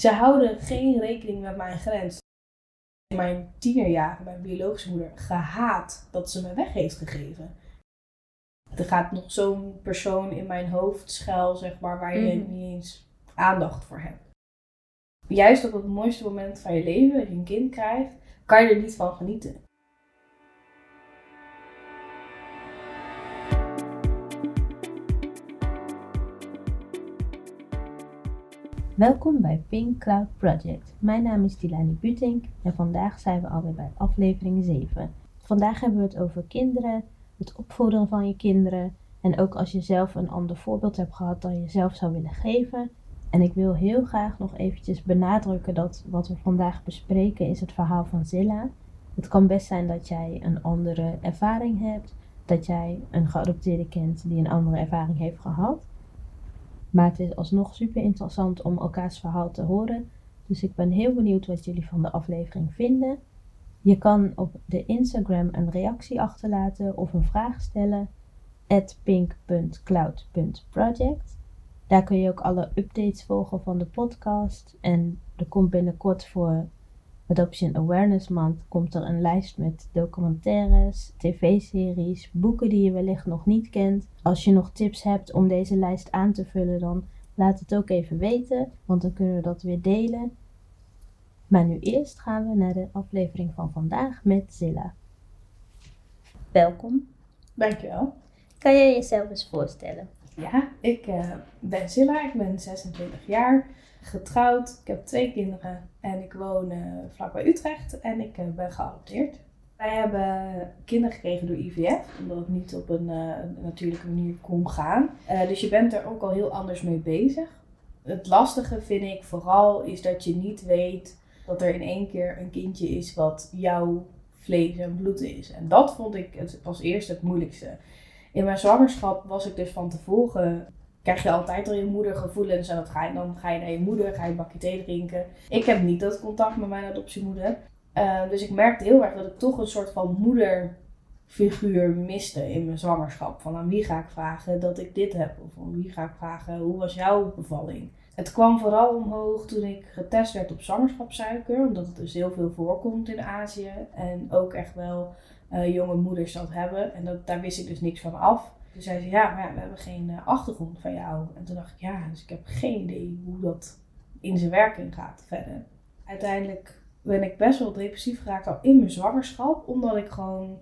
Ze houden geen rekening met mijn grens. In mijn tienerjaren, mijn biologische moeder, gehaat dat ze me weg heeft gegeven. Er gaat nog zo'n persoon in mijn hoofd schuil, zeg maar, waar je Mhm. niet eens aandacht voor hebt. Juist op het mooiste moment van je leven, dat je een kind krijgt, kan je er niet van genieten. Welkom bij Pink Cloud Project. Mijn naam is Dilani Butink en vandaag zijn we alweer bij aflevering 7. Vandaag hebben we het over kinderen, het opvoeden van je kinderen en ook als je zelf een ander voorbeeld hebt gehad dan je zelf zou willen geven. En ik wil heel graag nog eventjes benadrukken dat wat we vandaag bespreken is het verhaal van Zilla. Het kan best zijn dat jij een andere ervaring hebt, dat jij een geadopteerde kent die een andere ervaring heeft gehad. Maar het is alsnog super interessant om elkaars verhaal te horen. Dus ik ben heel benieuwd wat jullie van de aflevering vinden. Je kan op de Instagram een reactie achterlaten of een vraag stellen. at pink.cloud.project. Daar kun je ook alle updates volgen van de podcast. En er komt binnenkort voor Adoption Awareness Month komt er een lijst met documentaires, tv-series, boeken die je wellicht nog niet kent. Als je nog tips hebt om deze lijst aan te vullen, dan laat het ook even weten, want dan kunnen we dat weer delen. Maar nu eerst gaan we naar de aflevering van vandaag met Zilla. Welkom. Dankjewel. Kan je jezelf eens voorstellen? Ja, ik eh, ben Zilla, ik ben 26 jaar, getrouwd, ik heb twee kinderen en ik woon eh, vlakbij Utrecht en ik eh, ben geadopteerd. Wij hebben kinderen gekregen door IVF, omdat het niet op een, eh, natuurlijke manier kon gaan. Dus je bent er ook al heel anders mee bezig. Het lastige vind ik vooral is dat je niet weet dat er in één keer een kindje is wat jouw vlees en bloed is. En dat vond ik het, als eerste het moeilijkste. In mijn zwangerschap was ik dus van tevoren. Krijg je altijd al je moedergevoelens en dat ga je, dan ga je naar je moeder, ga je een bakje thee drinken. Ik heb niet dat contact met mijn adoptiemoeder. Eh, dus ik merkte heel erg dat ik toch een soort van moederfiguur miste in mijn zwangerschap. Van aan wie ga ik vragen dat ik dit heb? Of aan wie ga ik vragen hoe was jouw bevalling? Het kwam vooral omhoog toen ik getest werd op zwangerschapssuiker, omdat het dus heel veel voorkomt in Azië. En ook echt wel eh, jonge moeders dat hebben. En dat, daar wist ik dus niks van af. Toen zei ze, ja, maar ja, we hebben geen eh, achtergrond van jou. En toen dacht ik, ja, dus ik heb geen idee hoe dat in zijn werking gaat verder. Uiteindelijk ben ik best wel depressief geraakt al in mijn zwangerschap, omdat ik gewoon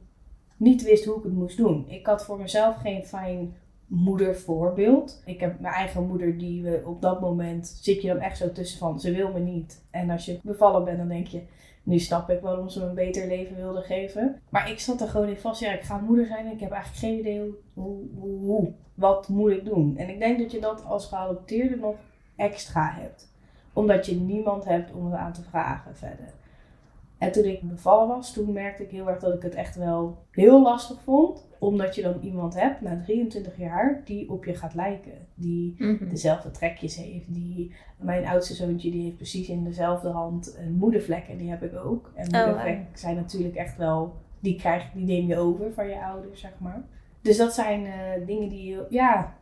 niet wist hoe ik het moest doen. Ik had voor mezelf geen fijn moedervoorbeeld. Ik heb mijn eigen moeder die we op dat moment zit je dan echt zo tussen van ze wil me niet. En als je bevallen bent dan denk je nu snap ik waarom ze me een beter leven wilde geven. Maar ik zat er gewoon in vast. Ja, ik ga moeder zijn en ik heb eigenlijk geen idee hoe, hoe, hoe. Wat moet ik doen? En ik denk dat je dat als geadopteerde nog extra hebt. Omdat je niemand hebt om het aan te vragen verder. En toen ik bevallen was, toen merkte ik heel erg dat ik het echt wel heel lastig vond. Omdat je dan iemand hebt, na 23 jaar, die op je gaat lijken. Die dezelfde trekjes heeft. Die, mijn oudste zoontje die heeft precies in dezelfde hand een moedervlekken. Die heb ik ook. En Oh, moedervlekken zijn natuurlijk echt wel, die, krijg, die neem je over van je ouders, zeg maar. Dus dat zijn eh, dingen die heel, ja,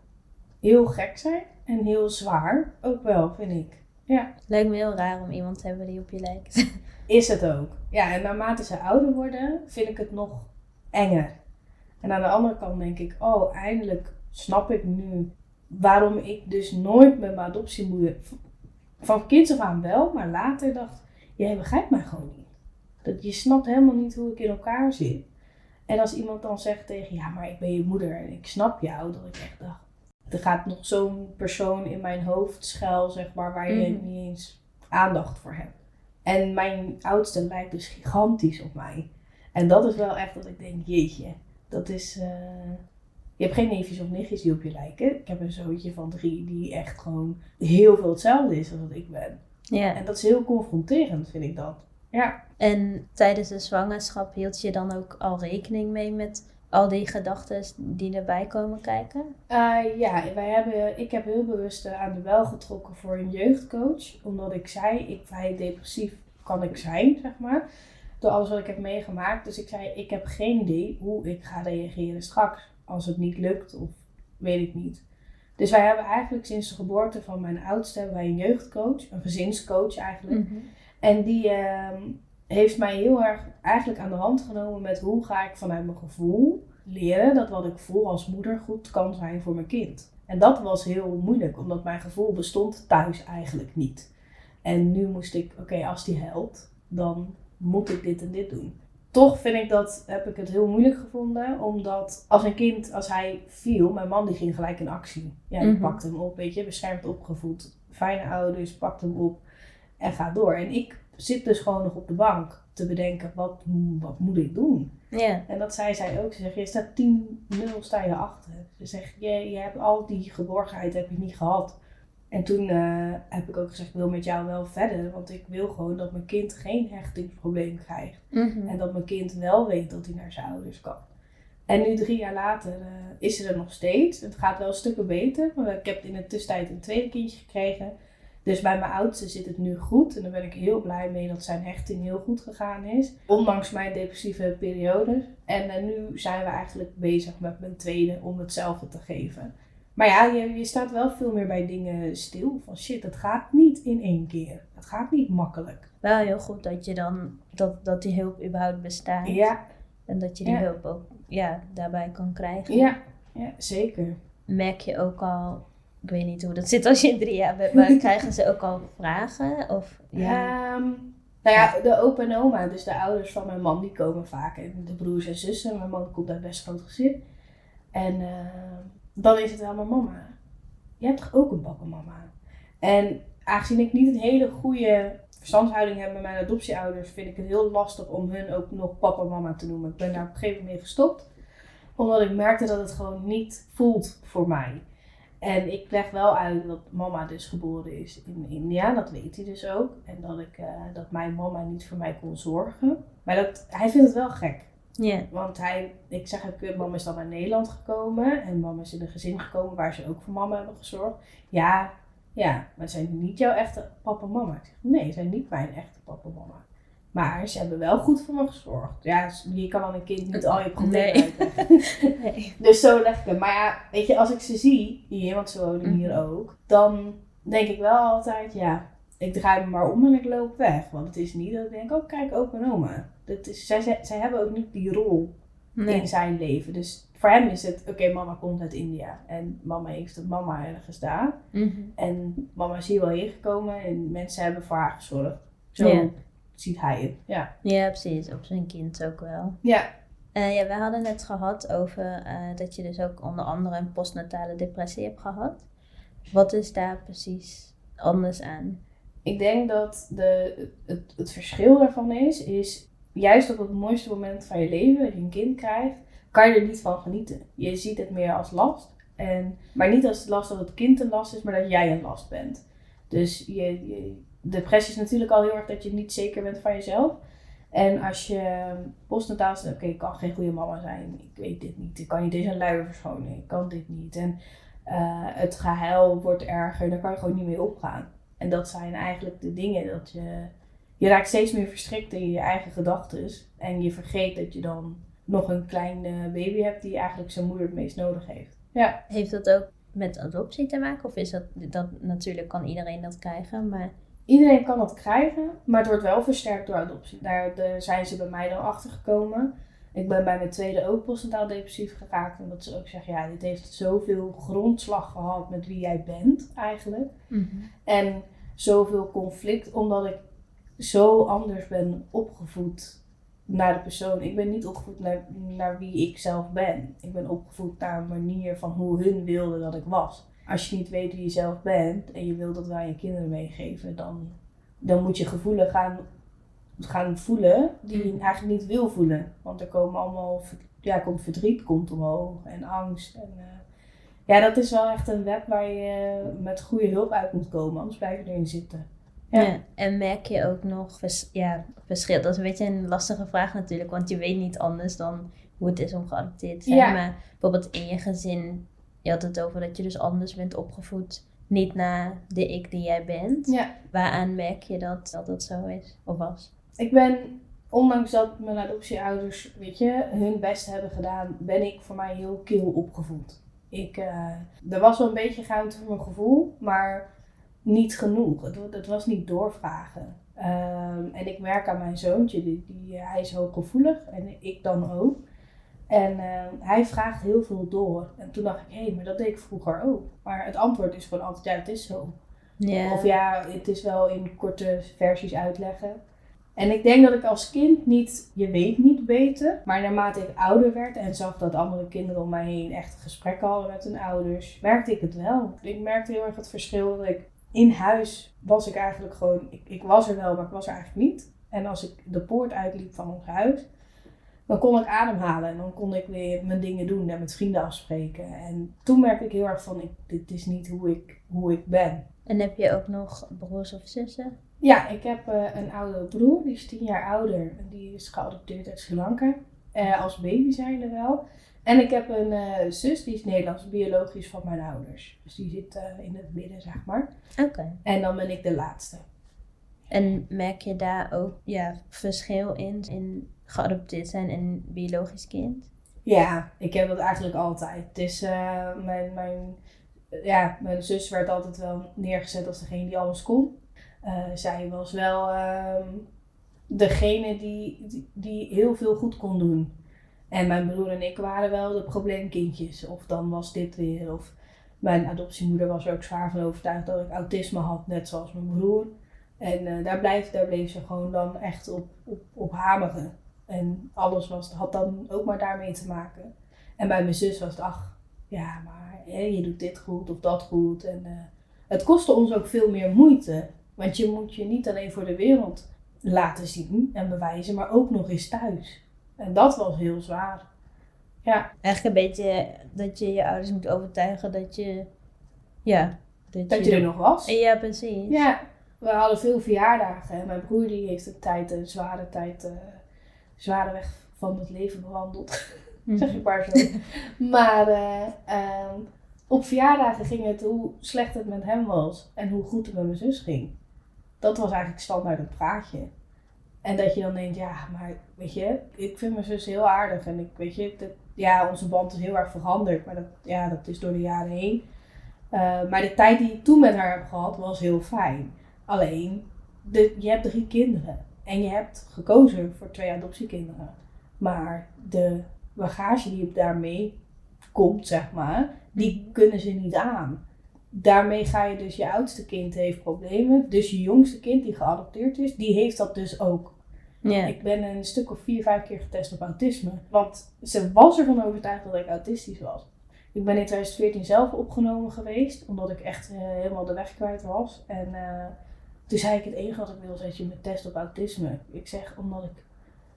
heel gek zijn. En heel zwaar ook wel, vind ik. Ja. Lijkt me heel raar om iemand te hebben die op je lijkt. Is het ook. Ja, en naarmate ze ouder worden, vind ik het nog enger. En aan de andere kant denk ik, oh, eindelijk snap ik nu waarom ik dus nooit met mijn adoptiemoeder, van kinds af aan wel, maar later dacht, jij begrijpt mij gewoon niet. Dat je snapt helemaal niet hoe ik in elkaar zit. En als iemand dan zegt tegen, ja, maar ik ben je moeder en ik snap jou, dat ik echt dacht, er gaat nog zo'n persoon in mijn hoofd schuil, zeg maar, waar je Mhm. niet eens aandacht voor hebt. En mijn oudste lijkt dus gigantisch op mij. En dat is wel echt dat ik denk, jeetje, dat is... eh, Je hebt geen neefjes of nichtjes die op je lijken. Ik heb een zoontje van drie die echt gewoon heel veel hetzelfde is als wat ik ben. Ja. En dat is heel confronterend, vind ik dat. Ja. En tijdens de zwangerschap hield je dan ook al rekening mee met al die gedachten die erbij komen kijken? Eh, ja, wij hebben, ik heb heel bewust eh, aan de bel getrokken voor een jeugdcoach. Omdat ik zei, ik vrij depressief kan ik zijn, zeg maar. Door alles wat ik heb meegemaakt. Dus ik zei, ik heb geen idee hoe ik ga reageren straks. Als het niet lukt of weet ik niet. Dus wij hebben eigenlijk sinds de geboorte van mijn oudste hebben wij een jeugdcoach, een gezinscoach eigenlijk. Mhm. En die ehm, heeft mij heel erg eigenlijk aan de hand genomen met hoe ga ik vanuit mijn gevoel leren dat wat ik voel als moeder goed kan zijn voor mijn kind. En dat was heel moeilijk, omdat mijn gevoel bestond thuis eigenlijk niet. En nu moest ik, oké, als die helpt, dan moet ik dit en dit doen. Toch vind ik dat, heb ik het heel moeilijk gevonden, omdat als een kind, als hij viel, mijn man die ging gelijk in actie. Ja, die Mhm. pakte hem op, weet je, beschermd opgevoed. Fijne ouders, pakt hem op en gaat door. En ik zit dus gewoon nog op de bank te bedenken, wat, wat moet ik doen? Ja. En dat zei zij ook. Ze zegt, je staat 10-0 sta je achter. Ze zegt, je, je hebt al die geborgenheid heb je niet gehad. En toen eh, heb ik ook gezegd, ik wil met jou wel verder. Want ik wil gewoon dat mijn kind geen hechtingsprobleem krijgt. Mhm. En dat mijn kind wel weet dat hij naar zijn ouders kan. En nu drie jaar later eh, is ze er nog steeds. Het gaat wel stukken beter. Maar ik heb in de tussentijd een tweede kindje gekregen. Dus bij mijn oudste zit het nu goed. En daar ben ik heel blij mee dat zijn hechting heel goed gegaan is. Ondanks mijn depressieve periode. En eh, nu zijn we eigenlijk bezig met mijn tweede om hetzelfde te geven. Maar ja, je, je staat wel veel meer bij dingen stil. Van shit, het gaat niet in één keer. Het gaat niet makkelijk. Wel heel goed dat je dan, dat, dat die hulp überhaupt bestaat. Ja, En dat je die Ja. hulp ook ja, daarbij kan krijgen. ja, ja zeker. Merk je ook al, ik weet niet hoe dat zit als je drie jaar bent, maar krijgen ze ook al vragen? Of, ja. Ehm, nou ja, de opa en oma, dus de ouders van mijn man, die komen vaak. En de broers en zussen. Mijn man komt uit best groot gezin. En eh, dan is het wel mijn mama. Je hebt toch ook een papa en mama? En aangezien ik niet een hele goede verstandshouding heb met mijn adoptieouders, vind ik het heel lastig om hun ook nog papa en mama te noemen. Ik ben daar op een gegeven moment mee gestopt. Omdat ik merkte dat het gewoon niet voelt voor mij. En ik leg wel uit dat mama dus geboren is in India, dat weet hij dus ook. En dat, ik, eh, dat mijn mama niet voor mij kon zorgen. Maar dat, hij vindt het wel gek. Ja. Want hij, ik zeg ook, eh, mama is dan naar Nederland gekomen. En mama is in een gezin gekomen waar ze ook voor mama hebben gezorgd. Ja, ja, maar zijn niet jouw echte papa en mama. Ik zeg, nee, zijn niet mijn echte papa en mama. Maar ze hebben wel goed voor me gezorgd. Ja, je kan aan een kind niet al je problemen Nee. Nee. Dus zo leg ik het. Maar ja, weet je, als ik ze zie, hier, want ze wonen hier Mhm. ook, dan denk ik wel altijd, ja, ik draai me maar om en ik loop weg. Want het is niet dat ik denk, oh kijk, opa en oma. Dat is, zij, zij, hebben ook niet die rol Nee. in zijn leven. Dus voor hem is het, oké, mama komt uit India. En mama heeft het mama ergens daar. Mhm. En mama is hier wel ingekomen en mensen hebben voor haar gezorgd. Zo Ja. Ziet hij het. Ja. Ja, precies. Op zijn kind ook wel. Ja. Eh, ja, we hadden het gehad over eh, dat je dus ook onder andere een postnatale depressie hebt gehad. Wat is daar precies anders aan? Ik denk dat de, het, het verschil daarvan is, is juist op het mooiste moment van je leven, dat je een kind krijgt, kan je er niet van genieten. Je ziet het meer als last. En, maar niet als last dat het kind een last is, maar dat jij een last bent. Dus je, je, depressie is natuurlijk al heel erg dat je niet zeker bent van jezelf. En als je postnataal zegt, oké, ik kan geen goede mama zijn, ik weet dit niet, ik kan niet deze luier verschonen, ik kan dit niet. En eh, het gehuil wordt erger, daar kan je gewoon niet mee opgaan. En dat zijn eigenlijk de dingen dat je, je raakt steeds meer verstrikt in je eigen gedachten. En je vergeet dat je dan nog een klein eh, baby hebt die eigenlijk zijn moeder het meest nodig heeft. Ja. Heeft dat ook met adoptie te maken? Of is dat, dat natuurlijk kan iedereen dat krijgen, maar Iedereen kan dat krijgen, maar het wordt wel versterkt door adoptie. Daar zijn ze bij mij dan achter gekomen. Ik ben bij mijn tweede ook postnataal depressief geraakt. En dat ze ook zeggen, ja, dit heeft zoveel grondslag gehad met wie jij bent eigenlijk. En zoveel conflict, omdat ik zo anders ben opgevoed naar de persoon. Ik ben niet opgevoed naar, naar wie ik zelf ben. Ik ben opgevoed naar een manier van hoe hun wilden dat ik was. Als je niet weet wie je zelf bent en je wilt dat wij je kinderen meegeven, dan, dan moet je gevoelens gaan, gaan voelen die je eigenlijk niet wil voelen. Want er komen allemaal, ja, komt verdriet komt omhoog en angst. En, eh, ja, dat is wel echt een web waar je met goede hulp uit moet komen, anders blijf je erin zitten. Ja. Ja. En merk je ook nog vers- ja, verschil? Dat is een beetje een lastige vraag natuurlijk, want je weet niet anders dan hoe het is om geadopteerd te zijn. Ja. Maar bijvoorbeeld in je gezin, je had het over dat je dus anders bent opgevoed. Niet naar de ik die jij bent. Ja. Waaraan merk je dat, dat dat zo is of was? Ik ben, ondanks dat mijn adoptieouders, weet je, hun best hebben gedaan, ben ik voor mij heel kil opgevoed. Ik, uh, er was wel een beetje ruimte voor mijn gevoel, maar niet genoeg. Het, het was niet doorvragen. Um, en ik merk aan mijn zoontje, die, die, hij is hooggevoelig en ik dan ook. En uh, hij vraagt heel veel door. En toen dacht ik, hé, hey, maar dat deed ik vroeger ook. Maar het antwoord is gewoon altijd, ja, het is zo. Yeah. Of ja, het is wel in korte versies uitleggen. En ik denk dat ik als kind niet, je weet niet beter. Maar naarmate ik ouder werd en zag dat andere kinderen om mij heen echt gesprekken hadden met hun ouders, merkte ik het wel. Ik merkte heel erg het verschil dat ik in huis was ik eigenlijk gewoon, ik, ik was er wel, maar ik was er eigenlijk niet. En als ik de poort uitliep van ons huis, dan kon ik ademhalen en dan kon ik weer mijn dingen doen en met vrienden afspreken. En toen merkte ik heel erg van, ik, dit is niet hoe ik, hoe ik ben. En heb je ook nog broers of zussen? Ja, ik heb uh, een oudere broer, die is tien jaar ouder. En die is geadopteerd uit Sri Lanka. Uh, als baby zijnde wel. En ik heb een uh, zus, die is Nederlands, biologisch van mijn ouders. Dus die zit in het midden, zeg maar. Oké. En dan ben ik de laatste. En merk je daar ook ja, verschil in, in geadopteerd zijn en biologisch kind? Ja, ik heb dat eigenlijk altijd. Is mijn, mijn ja, mijn zus werd altijd wel neergezet als degene die alles kon. Uh, zij was wel uh, degene die, die, heel veel goed kon doen. En mijn broer en ik waren wel de probleemkindjes. Of dan was dit weer. Of mijn adoptiemoeder was er ook zwaar van overtuigd dat ik autisme had, net zoals mijn broer. En uh, daar, blijft, daar bleef ze gewoon dan echt op, op, op hameren. En alles was, had dan ook maar daarmee te maken. En bij mijn zus was het, ach, ja, maar je doet dit goed of dat goed. En uh, het kostte ons ook veel meer moeite. Want je moet je niet alleen voor de wereld laten zien en bewijzen, maar ook nog eens thuis. En dat was heel zwaar. Ja. Eigenlijk een beetje dat je je ouders moet overtuigen dat je, ja. Dat, dat je, er nog was. Ja, precies. Ja, we hadden veel verjaardagen. Mijn broer die heeft een tijd, een zware tijd, uh, zware weg van het leven bewandeld. zeg ik maar zo. maar uh, op verjaardagen ging het hoe slecht het met hem was en hoe goed het met mijn zus ging. Dat was eigenlijk standaard het praatje. En dat je dan denkt, ja, maar weet je, ik vind mijn zus heel aardig. En ik weet je, dat, ja, onze band is heel erg veranderd. Maar dat, ja, dat is door de jaren heen. Uh, maar de tijd die ik toen met haar heb gehad, was heel fijn. Alleen, de, je hebt drie kinderen. En je hebt gekozen voor twee adoptiekinderen. Maar de bagage die daarmee komt, zeg maar, die mhm. kunnen ze niet aan. Daarmee ga je dus, je oudste kind heeft problemen. Dus je jongste kind die geadopteerd is, die heeft dat dus ook. Yeah. Ik ben een stuk of vier, vijf keer getest op autisme. Want ze was ervan overtuigd dat ik autistisch was. Ik ben in 2014 zelf opgenomen geweest, omdat ik echt uh, helemaal de weg kwijt was. En uh, toen zei ik het enige wat ik wil, dat je me test op autisme. Ik zeg, omdat ik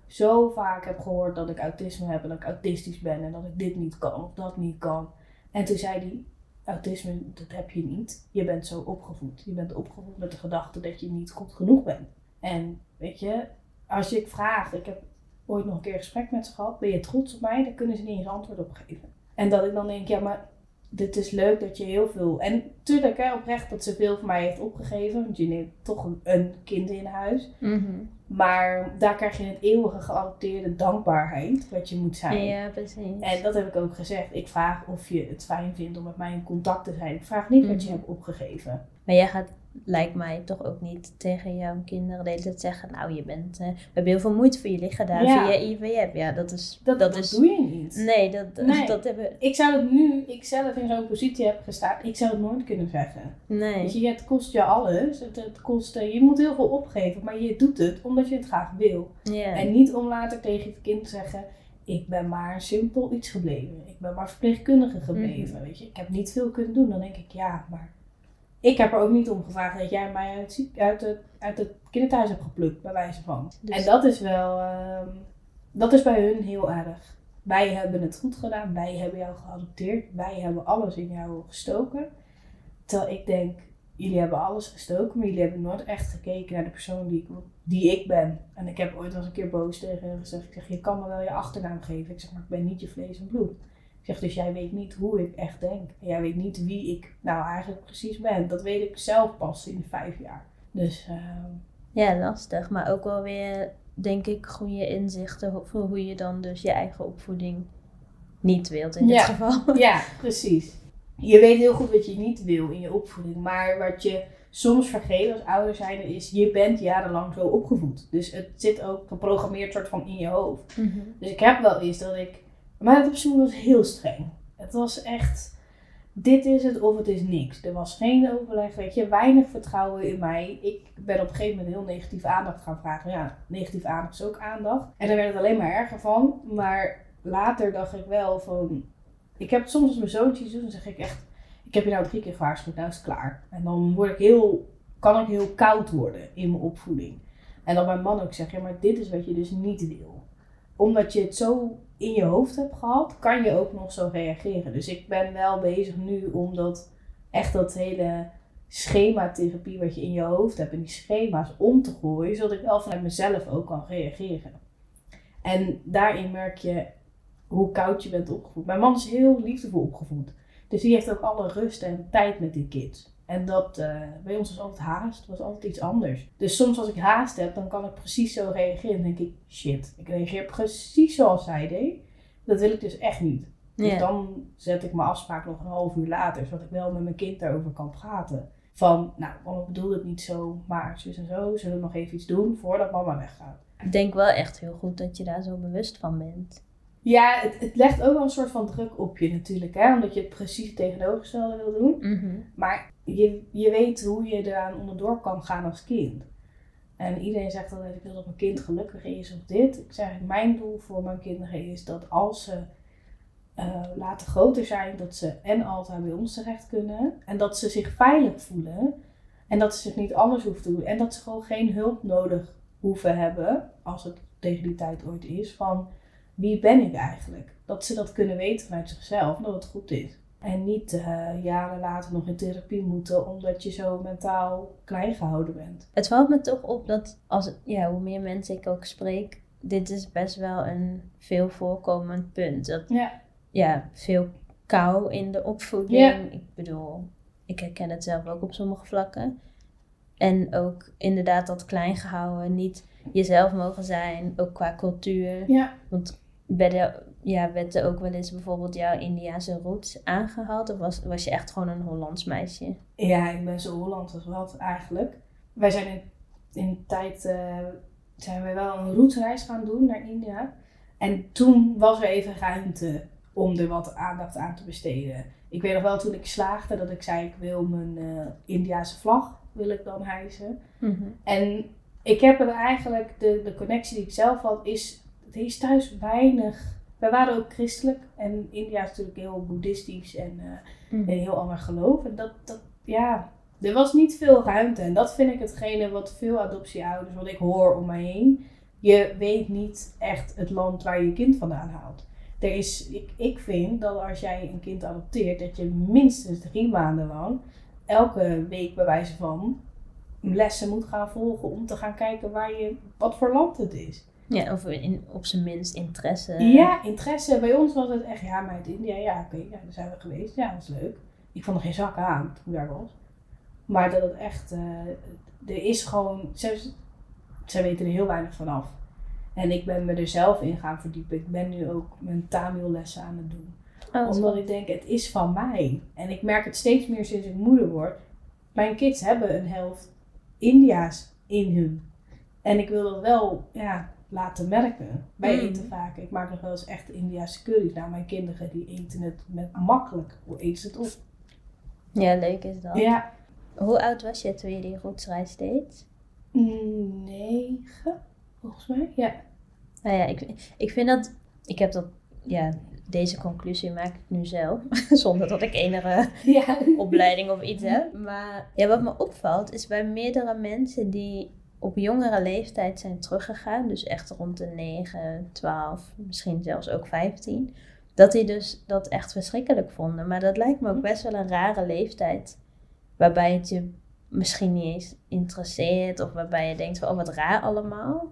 zo vaak heb gehoord dat ik autisme heb en dat ik autistisch ben en dat ik dit niet kan of dat niet kan. En toen zei hij, autisme, dat heb je niet. Je bent zo opgevoed. Je bent opgevoed met de gedachte dat je niet goed genoeg bent. En weet je, als ik vraag, ik heb ooit nog een keer gesprek met ze gehad, ben je trots op mij? Dan kunnen ze niet eens antwoord op geven. En dat ik dan denk, ja, maar dit is leuk dat je heel veel. En tuurlijk, hè, oprecht dat ze veel voor mij heeft opgegeven. Want je neemt toch een, een kind in huis. Mhm. Maar daar krijg je het eeuwige geadopteerde dankbaarheid, wat je moet zijn. Ja, precies. En dat heb ik ook gezegd. Ik vraag of je het fijn vindt om met mij in contact te zijn. Ik vraag niet wat je mhm. hebt opgegeven. Maar jij gaat lijkt mij toch ook niet tegen jouw kinderen de hele tijd zeggen, nou je bent, uh, we hebben heel veel moeite voor je liggen daar ja. via IVF. Ja, dat is... Dat, dat, is, doe je niet. Nee, dat, nee. dat hebben... Ik zou het nu, ik zelf in zo'n positie heb gestaan, ik zou het nooit kunnen zeggen. Nee. Weet je, het kost je alles. Het, het kost, uh, je moet heel veel opgeven, maar je doet het omdat je het graag wil. Yeah. En niet om later tegen het kind te zeggen, ik ben maar simpel iets gebleven. Ik ben maar verpleegkundige gebleven, mm. weet je. Ik heb niet veel kunnen doen. Dan denk ik, ja, maar ik heb er ook niet om gevraagd dat jij mij uit, uit, het, uit het kinderthuis hebt geplukt, bij wijze van. Dus- en dat is wel, uh, dat is bij hun heel erg. Wij hebben het goed gedaan, wij hebben jou geadopteerd, wij hebben alles in jou gestoken. Terwijl ik denk, jullie hebben alles gestoken, maar jullie hebben nooit echt gekeken naar de persoon die ik, die ik ben. En ik heb ooit wel eens een keer boos tegen hen gezegd, ik zeg, je kan me wel je achternaam geven. Ik zeg, maar ik ben niet je vlees en bloed zeg, dus jij weet niet hoe ik echt denk. En jij weet niet wie ik nou eigenlijk precies ben. Dat weet ik zelf pas in vijf jaar. Dus... Uh... Ja, lastig. Maar ook wel weer, denk ik, goede inzichten voor hoe je dan dus je eigen opvoeding niet wilt in dit geval. Ja, precies. Je weet heel goed wat je niet wil in je opvoeding. Maar wat je soms vergeet als ouder zijn is, je bent jarenlang zo opgevoed. Dus het zit ook geprogrammeerd soort van in je hoofd. Dus ik heb wel eens dat ik... Maar het opzoek was heel streng. Het was echt... Dit is het of het is niks. Er was geen overleg, weet je. Weinig vertrouwen in mij. Ik ben op een gegeven moment heel negatieve aandacht gaan vragen. Ja, negatieve aandacht is ook aandacht. En daar werd het alleen maar erger van. Maar later dacht ik wel van... Ik heb soms als mijn zoontje doet, dan zeg ik echt... Ik heb je nou drie keer gewaarschuwd, nou is het klaar. En dan word ik heel, kan ik heel koud worden in mijn opvoeding. En dat mijn man ook zegt, ja maar dit is wat je dus niet wil. Omdat je het zo in je hoofd hebt gehad, kan je ook nog zo reageren. Dus ik ben wel bezig nu om dat, echt dat hele schematherapie wat je in je hoofd hebt, en die schema's om te gooien, zodat ik wel vanuit mezelf ook kan reageren. En daarin merk je hoe koud je bent opgevoed. Mijn man is heel liefdevol opgevoed. Dus die heeft ook alle rust en tijd met die kids. En dat eh, bij ons was altijd haast, was altijd iets anders. Dus soms als ik haast heb, dan kan ik precies zo reageren. Dan denk ik, shit, ik reageer precies zoals zij deed. Dat wil ik dus echt niet. Dus dan zet ik mijn afspraak nog een half uur later, zodat ik wel met mijn kind daarover kan praten. Van, nou, mama bedoelde het niet zo, maar zus en zo, zullen we nog even iets doen voordat mama weggaat. Ik denk wel echt heel goed dat je daar zo bewust van bent. Ja, het, het legt ook wel een soort van druk op je natuurlijk, hè, omdat je het precies het tegenovergestelde wil doen. Maar je, je weet hoe je eraan onderdoor kan gaan als kind. En iedereen zegt altijd, ik wil dat mijn kind gelukkig is of dit. Ik zeg, mijn doel voor mijn kinderen is dat als ze eh, later groter zijn, dat ze en altijd bij ons terecht kunnen. En dat ze zich veilig voelen. En dat ze zich niet anders hoeven te doen. En dat ze gewoon geen hulp nodig hoeven hebben, als het tegen die tijd ooit is, van wie ben ik eigenlijk? Dat ze dat kunnen weten vanuit zichzelf, dat het goed is. En niet eh, jaren later nog in therapie moeten omdat je zo mentaal klein gehouden bent. Het valt me toch op dat als, ja, hoe meer mensen ik ook spreek, dit is best wel een veel voorkomend punt. Dat, Ja. ja, veel kou in de opvoeding. Ja. Ik bedoel, ik herken het zelf ook op sommige vlakken. En ook inderdaad dat klein gehouden, niet jezelf mogen zijn, ook qua cultuur. Ja. Want bij de, ja, werd er ook wel eens bijvoorbeeld jouw Indiase roots aangehaald? Of was, was je echt gewoon een Hollands meisje? Ja, ik ben zo Holland als wat eigenlijk. Wij zijn in, in de tijd eh, zijn we wel een routreis gaan doen naar India. En toen was er even ruimte om er wat aandacht aan te besteden. Ik weet nog wel toen ik slaagde dat ik zei ik wil mijn eh Indiase vlag wil ik dan hijsen. En ik heb het eigenlijk, de, de connectie die ik zelf had, is, het is thuis weinig. Wij waren ook christelijk en India is natuurlijk heel boeddhistisch en eh, Mhm. een heel ander geloof. En dat, dat, ja, er was niet veel ruimte. En dat vind ik hetgene wat veel adoptieouders, wat ik hoor om mij heen. Je weet niet echt het land waar je je kind vandaan haalt. Er is, ik, ik vind dat als jij een kind adopteert, dat je minstens drie maanden lang, elke week bij wijze van, lessen moet gaan volgen om te gaan kijken waar je, wat voor land het is. Ja, of in, op zijn minst interesse. Ja, interesse. Bij ons was het echt, ja, maar uit India, ja, oké, ja, daar zijn we geweest. Ja, dat is leuk. Ik vond er geen zak aan toen ik daar was. Maar dat het echt, eh, er is gewoon, ze, ze weten er heel weinig vanaf. En ik ben me er zelf in gaan verdiepen. Ik ben nu ook mijn Tamil lessen aan het doen. Oh, Omdat ik denk, het is van mij. En ik merk het steeds meer sinds ik moeder word. Mijn kids hebben een helft India's in hun. En ik wil dat wel ja, laten merken. Bij Mm. eten vaak. Ik maak nog wel eens echt Indiaanse curry's. Nou, mijn kinderen die eten het met makkelijk. Hoe eten ze het op? Ja, leuk is dat. Ja. Hoe oud was je toen je die rootsreis deed? Negen, volgens mij. Ja. Nou ja, ik, ik vind dat... Ik heb dat... Ja, deze conclusie maak ik nu zelf. Zonder dat ik enige Ja. opleiding of iets heb. Maar ja, wat me opvalt is bij meerdere mensen die op jongere leeftijd zijn teruggegaan. Dus echt rond de 9, 12, misschien zelfs ook 15. Dat die dus dat echt verschrikkelijk vonden. Maar dat lijkt me ook best wel een rare leeftijd. Waarbij het je misschien niet eens interesseert. Of waarbij je denkt van, oh wat raar allemaal.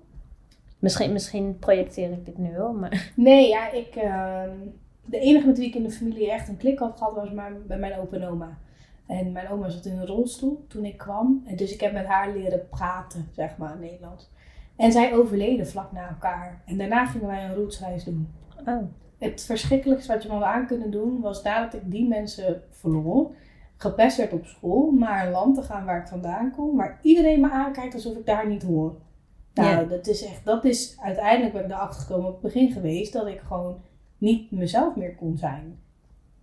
Misschien, misschien projecteer ik dit nu wel, maar... Nee, ja, ik. ehm, de enige met wie ik in de familie echt een klik had gehad was maar bij mijn opa en oma. En mijn oma zat in een rolstoel toen ik kwam. En dus ik heb met haar leren praten, zeg maar, in Nederlands. En zij overleden vlak na elkaar. En daarna gingen wij een rootsreis doen. Oh, het verschrikkelijkste wat je me aan kunnen doen was nadat ik die mensen verloor, gepest werd op school, naar een land te gaan waar ik vandaan kom, waar iedereen me aankijkt alsof ik daar niet hoor. Nou, dat is echt, dat is uiteindelijk ben ik erachter gekomen op het begin geweest dat ik gewoon niet mezelf meer kon zijn.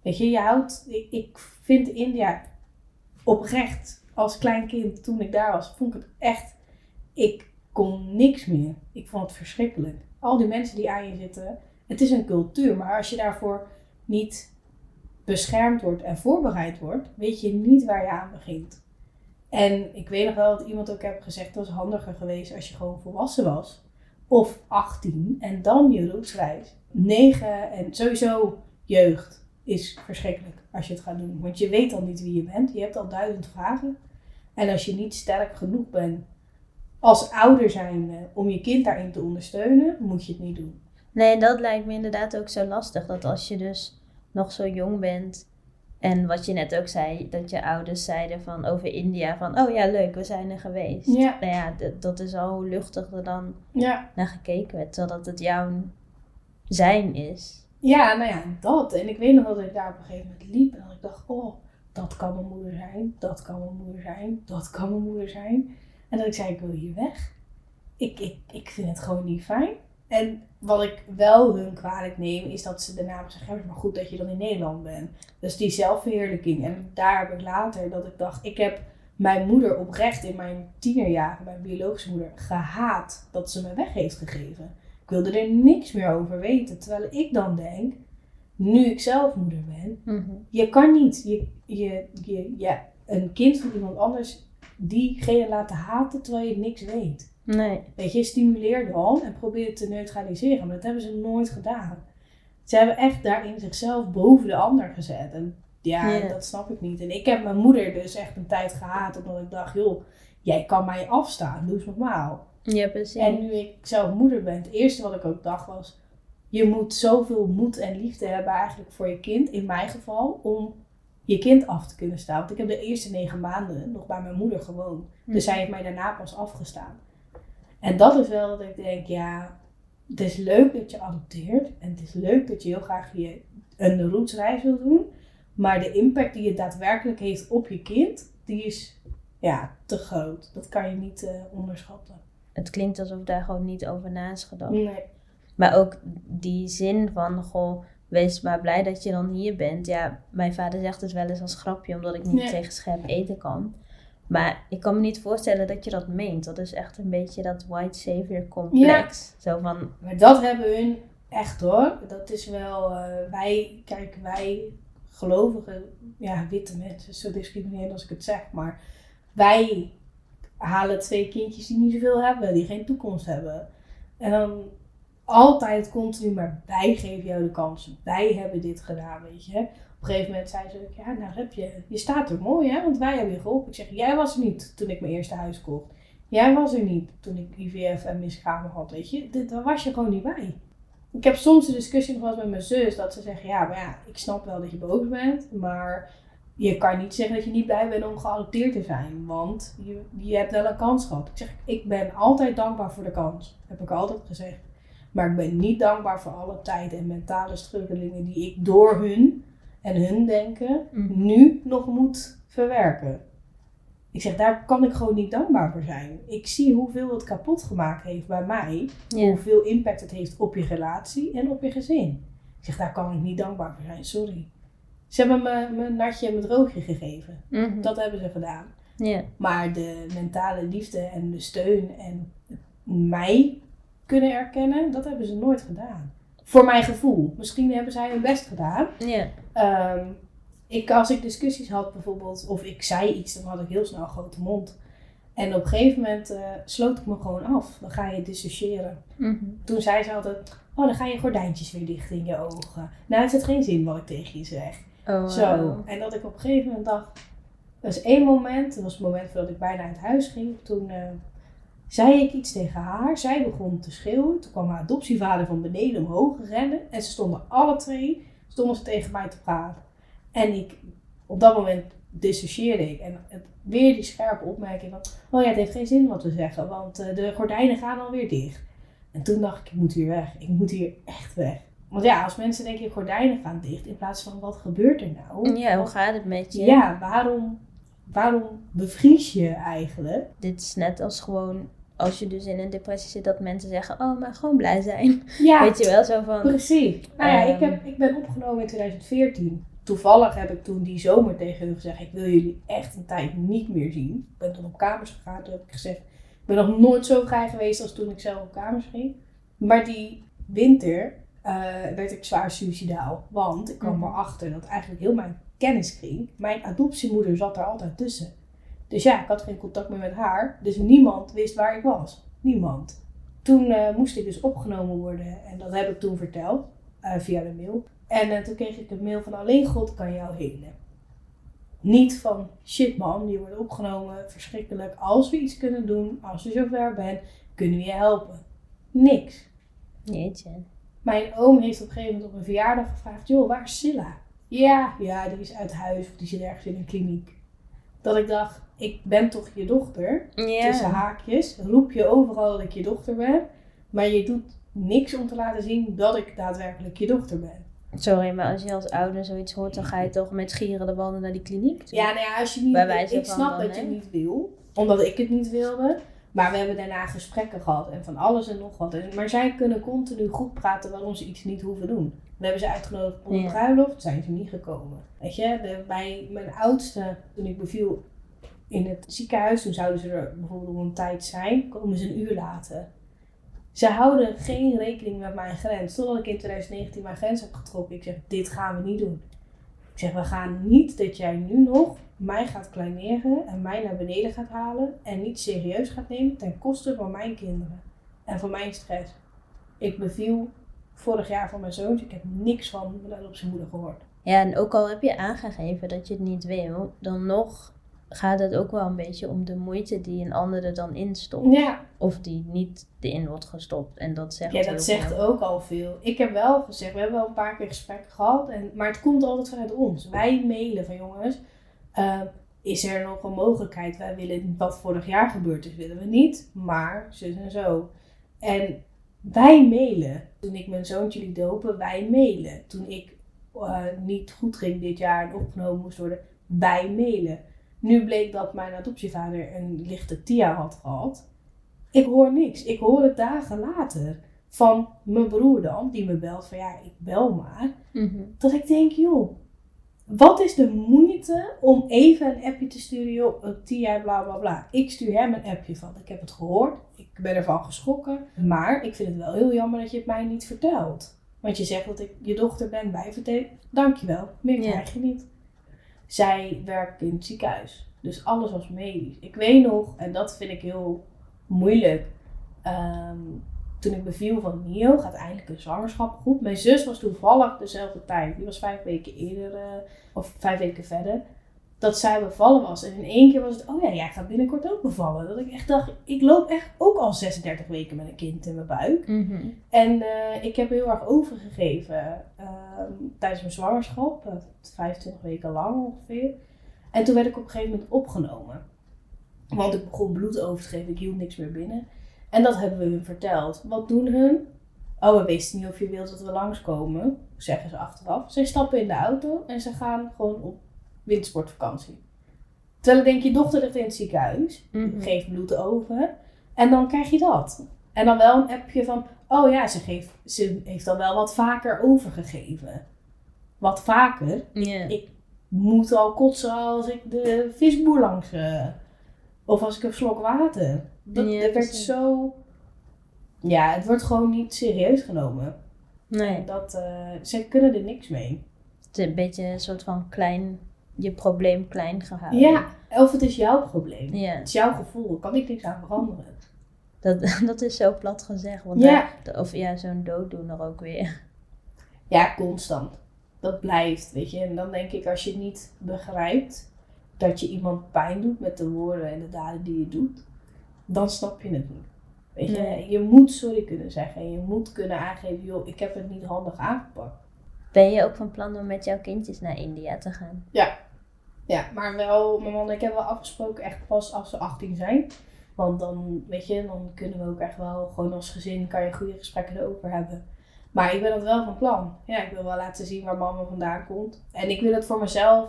Weet je, je houdt, ik, ik vind India oprecht als klein kind toen ik daar was, vond ik het echt, ik kon niks meer. Ik vond het verschrikkelijk. Al die mensen die aan je zitten, het is een cultuur, maar als je daarvoor niet beschermd wordt en voorbereid wordt, weet je niet waar je aan begint. En ik weet nog wel dat iemand ook heeft gezegd, het was handiger geweest als je gewoon volwassen was. Of 18 en dan je rootsreis. 9 en sowieso jeugd is verschrikkelijk als je het gaat doen. Want je weet al niet wie je bent. Je hebt al duizend vragen. En als je niet sterk genoeg bent als ouder zijnde om je kind daarin te ondersteunen, moet je het niet doen. Nee, dat lijkt me inderdaad ook zo lastig. Dat als je dus nog zo jong bent. En wat je net ook zei, dat je ouders zeiden van over India. Van, oh ja, leuk, we zijn er geweest. Ja. Nou ja, dat is al hoe luchtig er dan Ja. naar gekeken werd. Terwijl het jouw zijn is. Ja, nou ja, dat. En ik weet nog dat ik daar op een gegeven moment liep en dat ik dacht, oh, dat kan mijn moeder zijn, dat kan mijn moeder zijn, dat kan mijn moeder zijn. En dat ik zei, ik wil hier weg. Ik, ik, ik vind het gewoon niet fijn. En wat ik wel hun kwalijk neem, is dat ze daarna zeggen, maar goed dat je dan in Nederland bent. Dus die zelfverheerlijking. En daar heb ik later dat ik dacht, ik heb mijn moeder oprecht in mijn tienerjaren, mijn biologische moeder, gehaat dat ze me weg heeft gegeven. Ik wilde er niks meer over weten. Terwijl ik dan denk, nu ik zelf moeder ben, je kan niet je, je, je, je, een kind van iemand anders diegene laten haten terwijl je niks weet. Nee. Weet je, stimuleer dan en probeer het te neutraliseren. Maar dat hebben ze nooit gedaan. Ze hebben echt daarin zichzelf boven de ander gezet. En ja, Ja. dat snap ik niet. En ik heb mijn moeder dus echt een tijd gehaat. Omdat ik dacht, joh, jij kan mij afstaan. Doe eens normaal. Ja, precies. En nu ik zelf moeder ben, het eerste wat ik ook dacht was... Je moet zoveel moed en liefde hebben eigenlijk voor je kind, in mijn geval, om je kind af te kunnen staan. Want ik heb de eerste negen maanden nog bij mijn moeder gewoond. Dus zij heeft mij daarna pas afgestaan. En dat is wel dat ik denk, ja, het is leuk dat je adopteert. En het is leuk dat je heel graag je, een rootsreis wil doen. Maar de impact die het daadwerkelijk heeft op je kind, die is ja, te groot. Dat kan je niet eh, onderschatten. Het klinkt alsof daar gewoon niet over na is gedacht. Nee. Maar ook die zin van, goh, wees maar blij dat je dan hier bent. Ja, mijn vader zegt het wel eens als grapje, omdat ik niet tegen scherp eten kan. Maar ik kan me niet voorstellen dat je dat meent. Dat is echt een beetje dat white savior complex. Zo van, Maar dat hebben hun echt hoor. Dat is wel, eh, wij, kijk, wij gelovige, ja, witte mensen, zo discriminerend als ik het zeg, maar wij halen twee kindjes die niet zoveel hebben, die geen toekomst hebben. En dan altijd continu, maar wij geven jou de kans. Wij hebben dit gedaan, weet je. Op een gegeven moment zei ze, ook, ja, nou heb je, je staat er mooi hè, want wij hebben je geholpen. Ik zeg, jij was er niet toen ik mijn eerste huis kocht. Jij was er niet toen ik IVF en miskramen had, weet je. Daar was je gewoon niet bij. Ik heb soms een discussie eens met mijn zus, dat ze zeggen, ja, maar ja, ik snap wel dat je boos bent, maar je kan niet zeggen dat je niet blij bent om geadopteerd te zijn, want je, je hebt wel een kans gehad. Ik zeg, ik ben altijd dankbaar voor de kans, heb ik altijd gezegd. Maar ik ben niet dankbaar voor alle tijd en mentale struggelingen die ik door hun en hun denken Mhm. nu nog moet verwerken. Ik zeg, daar kan ik gewoon niet dankbaar voor zijn. Ik zie hoeveel het kapot gemaakt heeft bij mij. Hoeveel impact het heeft op je relatie en op je gezin. Ik zeg, daar kan ik niet dankbaar voor zijn, sorry. Ze hebben me mijn natje en mijn droogje gegeven. mhm, Dat hebben ze gedaan. Maar de mentale liefde en de steun en mij kunnen erkennen, dat hebben ze nooit gedaan. Voor mijn gevoel. Misschien hebben zij hun best gedaan. Ehm, ik, als ik discussies had bijvoorbeeld, of ik zei iets, dan had ik heel snel een grote mond. En op een gegeven moment eh, sloot ik me gewoon af. Dan ga je dissociëren. mhm, Toen zei ze altijd, oh dan gaan je gordijntjes weer dicht in je ogen. Nou heeft het geen zin wat ik tegen je zeg. Oh, Zo. En dat ik op een gegeven moment dacht, er was één moment, dat was het moment voordat ik bijna uit huis ging. Toen eh, zei ik iets tegen haar, zij begon te schreeuwen. Toen kwam haar adoptievader van beneden omhoog rennen. En ze stonden alle twee, stonden ze tegen mij te praten. En ik, op dat moment dissocieerde ik. En het, weer die scherpe opmerking van, oh ja, het heeft geen zin wat we zeggen, want eh, de gordijnen gaan alweer dicht. En toen dacht ik, ik moet hier weg. Ik moet hier echt weg. Want ja, als mensen denken gordijnen gaan dicht in plaats van wat gebeurt er nou? Ja, hoe gaat het met je? ja waarom, waarom bevries je eigenlijk? Dit is net als gewoon als je dus in een depressie zit dat mensen zeggen, oh, maar gewoon blij zijn. Ja, Weet je wel, zo van... precies. Nou ja, ik, Ehm. heb, ik ben opgenomen in 2014. Toevallig heb ik toen die zomer tegen hun gezegd, ik wil jullie echt een tijd niet meer zien. Ik ben toen op kamers gegaan, toen heb ik gezegd, ik ben nog nooit zo vrij geweest als toen ik zelf op kamers ging. Maar die winter eh, werd ik zwaar suicidaal. Want ik kwam Mhm. erachter dat eigenlijk heel mijn kenniskring, mijn adoptiemoeder zat daar altijd tussen. Dus ja, ik had geen contact meer met haar. Dus niemand wist waar ik was. Niemand. Toen eh, moest ik dus opgenomen worden. En dat heb ik toen verteld. eh, via de mail. En toen kreeg ik een mail van alleen God kan jou helen. Niet van shit man, je wordt opgenomen. Verschrikkelijk. Als we iets kunnen doen. Als je zover bent. Kunnen we je helpen. Niks. Jeetje. Mijn oom heeft op een gegeven moment op een verjaardag gevraagd: Joh, waar is Silla? Ja, ja, die is uit huis of die zit ergens in een kliniek. Dat ik dacht: Ik ben toch je dochter? Tussen haakjes. Roep je overal dat ik je dochter ben. Maar je doet niks om te laten zien dat ik daadwerkelijk je dochter ben. Sorry, maar als je als ouder zoiets hoort, dan ga je toch met gieren de wanden naar die kliniek toe? Ja, nou ja, als je niet. Bij wijze ik van snap dat je het niet wil, omdat ik het niet wilde. Maar we hebben daarna gesprekken gehad en van alles en nog wat. Maar zij kunnen continu goed praten waarom ze iets niet hoeven doen. We hebben ze uitgenodigd op een Ja. bruiloft, zijn ze niet gekomen. Weet je, de, bij mijn oudste, toen ik beviel in het ziekenhuis, toen zouden ze er bijvoorbeeld om een tijd zijn, komen ze een uur later. Ze houden geen rekening met mijn grens. Totdat ik in 2019 mijn grens heb getrokken. Ik zeg, dit gaan we niet doen. Ik zeg, we gaan niet dat jij nu nog mij gaat kleineren en mij naar beneden gaat halen en niet serieus gaat nemen ten koste van mijn kinderen en van mijn stress. Ik beviel vorig jaar van mijn zoontje, ik heb niks van mijn adoptiemoeder gehoord. Ja, en ook al heb je aangegeven dat je het niet wil, dan nog gaat het ook wel een beetje om de moeite die een ander er dan instopt. Ja, Of die niet erin wordt gestopt. En dat zegt ja dat zegt veel. ook al veel. Ik heb wel gezegd, we hebben wel een paar keer gesprekken gehad, en, maar het komt altijd vanuit ons. Wij mailen van jongens, eh, is er nog een mogelijkheid? Wij willen wat vorig jaar gebeurd is, willen we niet, maar zus en zo. En wij mailen. Toen ik mijn zoontje liet dopen, wij mailen. Toen ik eh, niet goed ging dit jaar en opgenomen moest worden, wij mailen. Nu bleek dat mijn adoptievader een lichte TIA had gehad. Ik hoor niks. Ik hoor het dagen later van mijn broer dan, die me belt van ja, ik bel maar. Mhm. Dat ik denk, joh, wat is de moeite om even een appje te sturen, joh, een TIA, bla bla bla. Ik stuur hem een appje van, ik heb het gehoord, ik ben ervan geschrokken, maar ik vind het wel heel jammer dat je het mij niet vertelt. Want je zegt dat ik je dochter ben bijverteld. Dankjewel, meer Ja. krijg je niet. Zij werkt in het ziekenhuis, dus alles was medisch. Ik weet nog, en dat vind ik heel moeilijk, ehm, toen ik beviel van Mio, gaat eindelijk een zwangerschap goed. Mijn zus was toevallig dezelfde tijd. Die was vijf weken eerder, eh, of vijf weken verder. Dat zij bevallen was. En in één keer was het, oh ja, jij gaat binnenkort ook bevallen. Dat ik echt dacht, ik loop echt ook al 36 weken met een kind in mijn buik. Mhm. En eh, ik heb heel erg overgegeven ehm, tijdens mijn zwangerschap. eh, 25 weken lang ongeveer. En toen werd ik op een gegeven moment opgenomen. Want ik begon bloed over te geven. Ik hield niks meer binnen. En dat hebben we hun verteld. Wat doen hun? Oh, we wisten niet of je wilt dat we langskomen. Zeggen ze achteraf. Zij stappen in de auto en ze gaan gewoon op wintersportvakantie. Terwijl ik denk, je dochter ligt in het ziekenhuis. Mhm. Geef bloed over. En dan krijg je dat. En dan wel een appje van, oh ja, ze, geeft, ze heeft dan wel wat vaker overgegeven. Wat vaker. Ik moet al kotsen als ik de visboer langs... eh, of als ik een slok water. Dat, Ja, dat werd precies. zo... Ja, het wordt gewoon niet serieus genomen. Nee, Dat, eh, ze kunnen er niks mee. het is een beetje een soort van klein, je probleem klein gehouden. Ja, of het is jouw probleem. Ja, Het is jouw gevoel. Kan ik niks aan veranderen. dat, dat is zo plat gezegd. Want Ja. daar- of ja, zo'n dooddoener ook weer. Ja, constant. Dat blijft, weet je. En dan denk ik, als je niet begrijpt dat je iemand pijn doet met de woorden en de daden die je doet, dan snap je het niet. Weet je, Nee. je moet sorry kunnen zeggen en je moet kunnen aangeven, joh, ik heb het niet handig aangepakt. Ben je ook van plan om met jouw kindjes naar India te gaan? Ja, maar wel, mijn man en ik hebben wel afgesproken echt pas als ze 18 zijn. Want dan, weet je, dan kunnen we ook echt wel gewoon als gezin, kan je goede gesprekken erover hebben. Maar ik ben dat wel van plan. Ja, ik wil wel laten zien waar mama vandaan komt. En ik wil het voor mezelf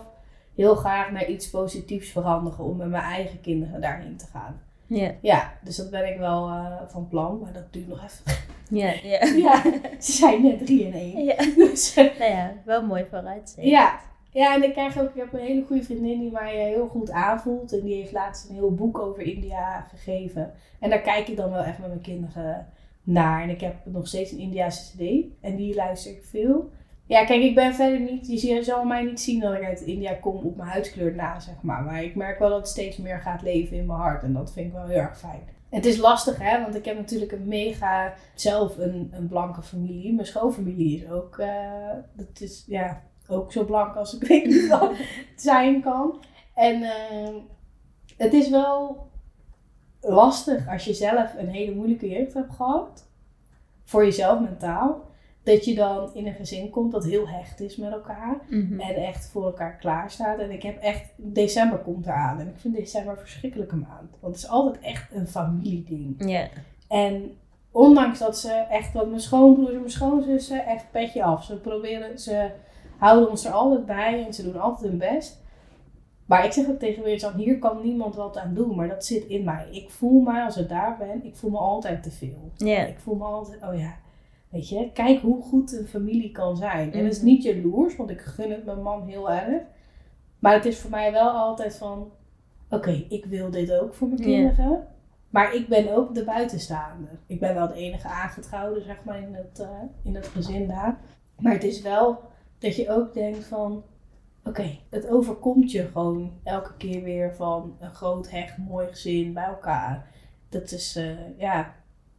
heel graag naar iets positiefs veranderen om met mijn eigen kinderen daarheen te gaan. Ja. Ja, dus dat ben ik wel eh, van plan, maar dat duurt nog even. Ja, ja. ja, ze zijn net drie en één. Ja. Dus, eh, Nou ja, wel mooi vooruitzicht. ja. ja, en ik krijg ook, ik heb een hele goede vriendin die mij eh, heel goed aanvoelt. En die heeft laatst een heel boek over India gegeven. En daar kijk ik dan wel echt met mijn kinderen naar. En ik heb nog steeds een Indiase cd en die luister ik veel. Ja, kijk, ik ben verder niet, je zal mij niet zien dat ik uit India kom op mijn huidskleur na, zeg maar. Maar ik merk wel dat het steeds meer gaat leven in mijn hart en dat vind ik wel heel erg fijn. Het is lastig, hè, want ik heb natuurlijk een mega, zelf een, een blanke familie. Mijn schoonfamilie is ook, eh, dat is, ja, ook zo blank als ik weet niet wat zijn kan. En eh, het is wel lastig als je zelf een hele moeilijke jeugd hebt gehad. Voor jezelf mentaal. Dat je dan in een gezin komt dat heel hecht is met elkaar. Mhm. En echt voor elkaar klaar staat. En ik heb echt, december komt eraan. En ik vind december een verschrikkelijke maand. Want het is altijd echt een familieding. Ja. En ondanks dat ze echt, wat mijn schoonbroers en mijn schoonzussen, echt petje af. Ze proberen, ze houden ons er altijd bij en ze doen altijd hun best. Maar ik zeg ook tegen Weerjan, hier kan niemand wat aan doen. Maar dat zit in mij. Ik voel mij, als ik daar ben, ik voel me altijd te veel. Ja. Ik voel me altijd, oh ja, weet je, kijk hoe goed een familie kan zijn. En het is Mhm. niet jaloers, want ik gun het mijn man heel erg. Maar het is voor mij wel altijd van, oké, ik wil dit ook voor mijn Ja. kinderen. Maar ik ben ook de buitenstaander. Ik ben wel de enige aangetrouwde, zeg maar, in het, eh, in het gezin daar. Maar het is wel dat je ook denkt van, oké, het overkomt je gewoon elke keer weer van een groot, hecht, mooi gezin bij elkaar. Dat is, eh, ja,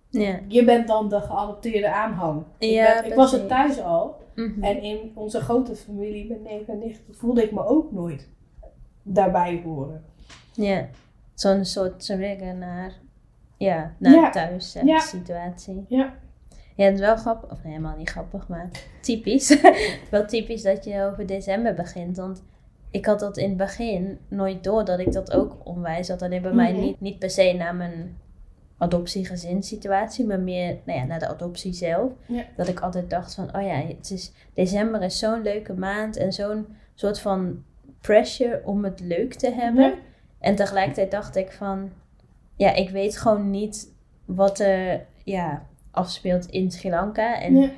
Ja. je bent dan de geadopteerde aanhang. Ik, Ja, ben- ik was het thuis al. Mhm. En in onze grote familie met neef en nicht voelde ik me ook nooit daarbij horen. Ja. Zo'n soort teruggen naar, ja, naar Ja. thuis eh, Ja. situatie. Ja. Ja, het is wel grappig, of nee, helemaal niet grappig, maar typisch. wel typisch dat je over december begint, want ik had dat in het begin nooit door dat ik dat ook onwijs had. Alleen bij mij Mhm. niet, niet per se naar mijn adoptiegezinssituatie, maar meer nou ja, naar de adoptie zelf. Ja. Dat ik altijd dacht van, oh ja, het is, december is zo'n leuke maand en zo'n soort van pressure om het leuk te hebben. Ja. En tegelijkertijd dacht ik van, ja, ik weet gewoon niet wat er ja, afspeelt in Sri Lanka. En Ja.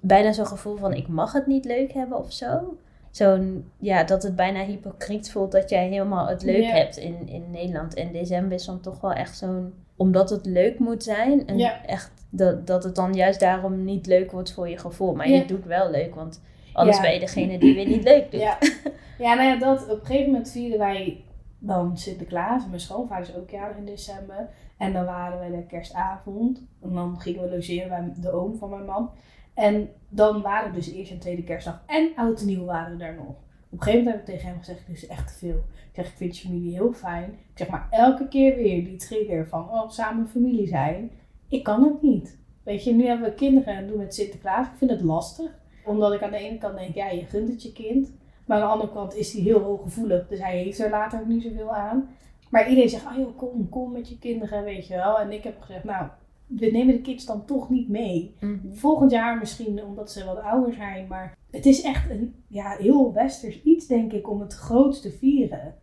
bijna zo'n gevoel van, ik mag het niet leuk hebben of zo. Zo'n, ja, dat het bijna hypocriet voelt dat jij helemaal het leuk hebt in, in Nederland. En december is dan toch wel echt zo'n, omdat het leuk moet zijn. En Ja. echt, dat, dat het dan juist daarom niet leuk wordt voor je gevoel. Maar Ja. je doet wel leuk, want anders ben je degene die weer niet leuk doet. Ja. ja, nou ja, dat, op een gegeven moment vierden wij dan Sinterklaas. Mijn schoonvader is ook jarig in december. En dan waren we de kerstavond. En dan gingen we logeren bij de oom van mijn man. En dan waren dus eerst en tweede kerstdag en oud en nieuw waren we daar nog. Op een gegeven moment heb ik tegen hem gezegd, dit is echt te veel. Ik zeg, ik vind je familie heel fijn. Ik zeg, maar elke keer weer die trigger van, oh, samen familie zijn. Ik kan het niet. Weet je, nu hebben we kinderen en doen met Sinterklaas. Ik vind het lastig. Omdat ik aan de ene kant denk, ja, je gunt het je kind. Maar aan de andere kant is hij heel hooggevoelig. Dus hij heeft er later ook niet zoveel aan. Maar iedereen zegt, ah joh, kom, kom met je kinderen, weet je wel. En ik heb gezegd, nou, we nemen de kids dan toch niet mee. Mhm. Volgend jaar misschien, omdat ze wat ouder zijn. Maar het is echt een ja, heel westers iets, denk ik, om het groot te vieren.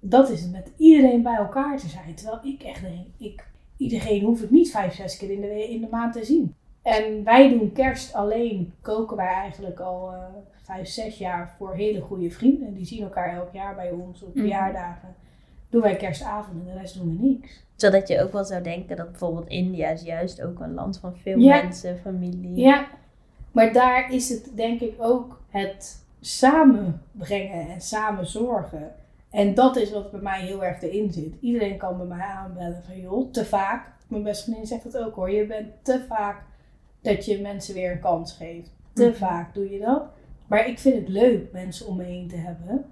Dat is het, met iedereen bij elkaar te zijn. Terwijl ik echt denk, ik, iedereen hoeft het niet vijf, zes keer in de, in de maand te zien. En wij doen kerst alleen, koken wij eigenlijk al eh, vijf, zes jaar voor hele goede vrienden. Die zien elkaar elk jaar bij ons op Mhm. verjaardagen. Doen wij kerstavond en de rest doen we niks. Zodat je ook wel zou denken dat bijvoorbeeld India is juist ook een land van veel Ja. mensen, familie. Ja, maar daar is het denk ik ook het samenbrengen en samen zorgen. En dat is wat bij mij heel erg erin zit. Iedereen kan bij mij aanbellen van joh, te vaak. Mijn beste vriendin zegt het ook hoor. Je bent te vaak dat je mensen weer een kans geeft. Te Mhm. vaak doe je dat. Maar ik vind het leuk mensen om me heen te hebben.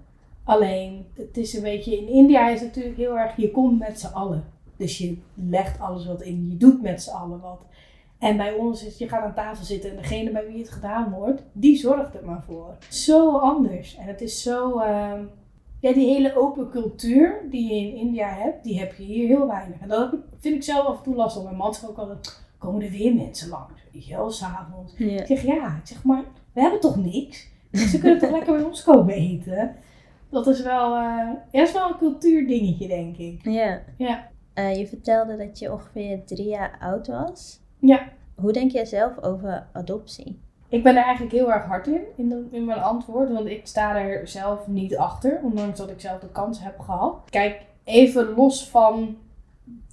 Alleen, het is een beetje, in India is het natuurlijk heel erg, je komt met z'n allen. Dus je legt alles wat in, je doet met z'n allen wat. En bij ons is, je gaat aan tafel zitten en degene bij wie het gedaan wordt, die zorgt er maar voor. Zo anders. En het is zo, ehm, ja, die hele open cultuur die je in India hebt, die heb je hier heel weinig. En dat vind ik zelf af en toe lastig. Mijn man zegt ook altijd, komen er weer mensen langs, weet je wel, s'avonds. Ja. Ik zeg, ja, ik zeg, maar we hebben toch niks? Ze kunnen toch lekker bij ons komen eten? Dat is wel, eh, ja, is wel een cultuurdingetje, denk ik. ja. Ja. Eh, je vertelde dat je ongeveer drie jaar oud was. Ja. Hoe denk jij zelf over adoptie? Ik ben er eigenlijk heel erg hard in, in, de- in mijn antwoord. Want ik sta er zelf niet achter, ondanks dat ik zelf de kans heb gehad. Kijk, even los van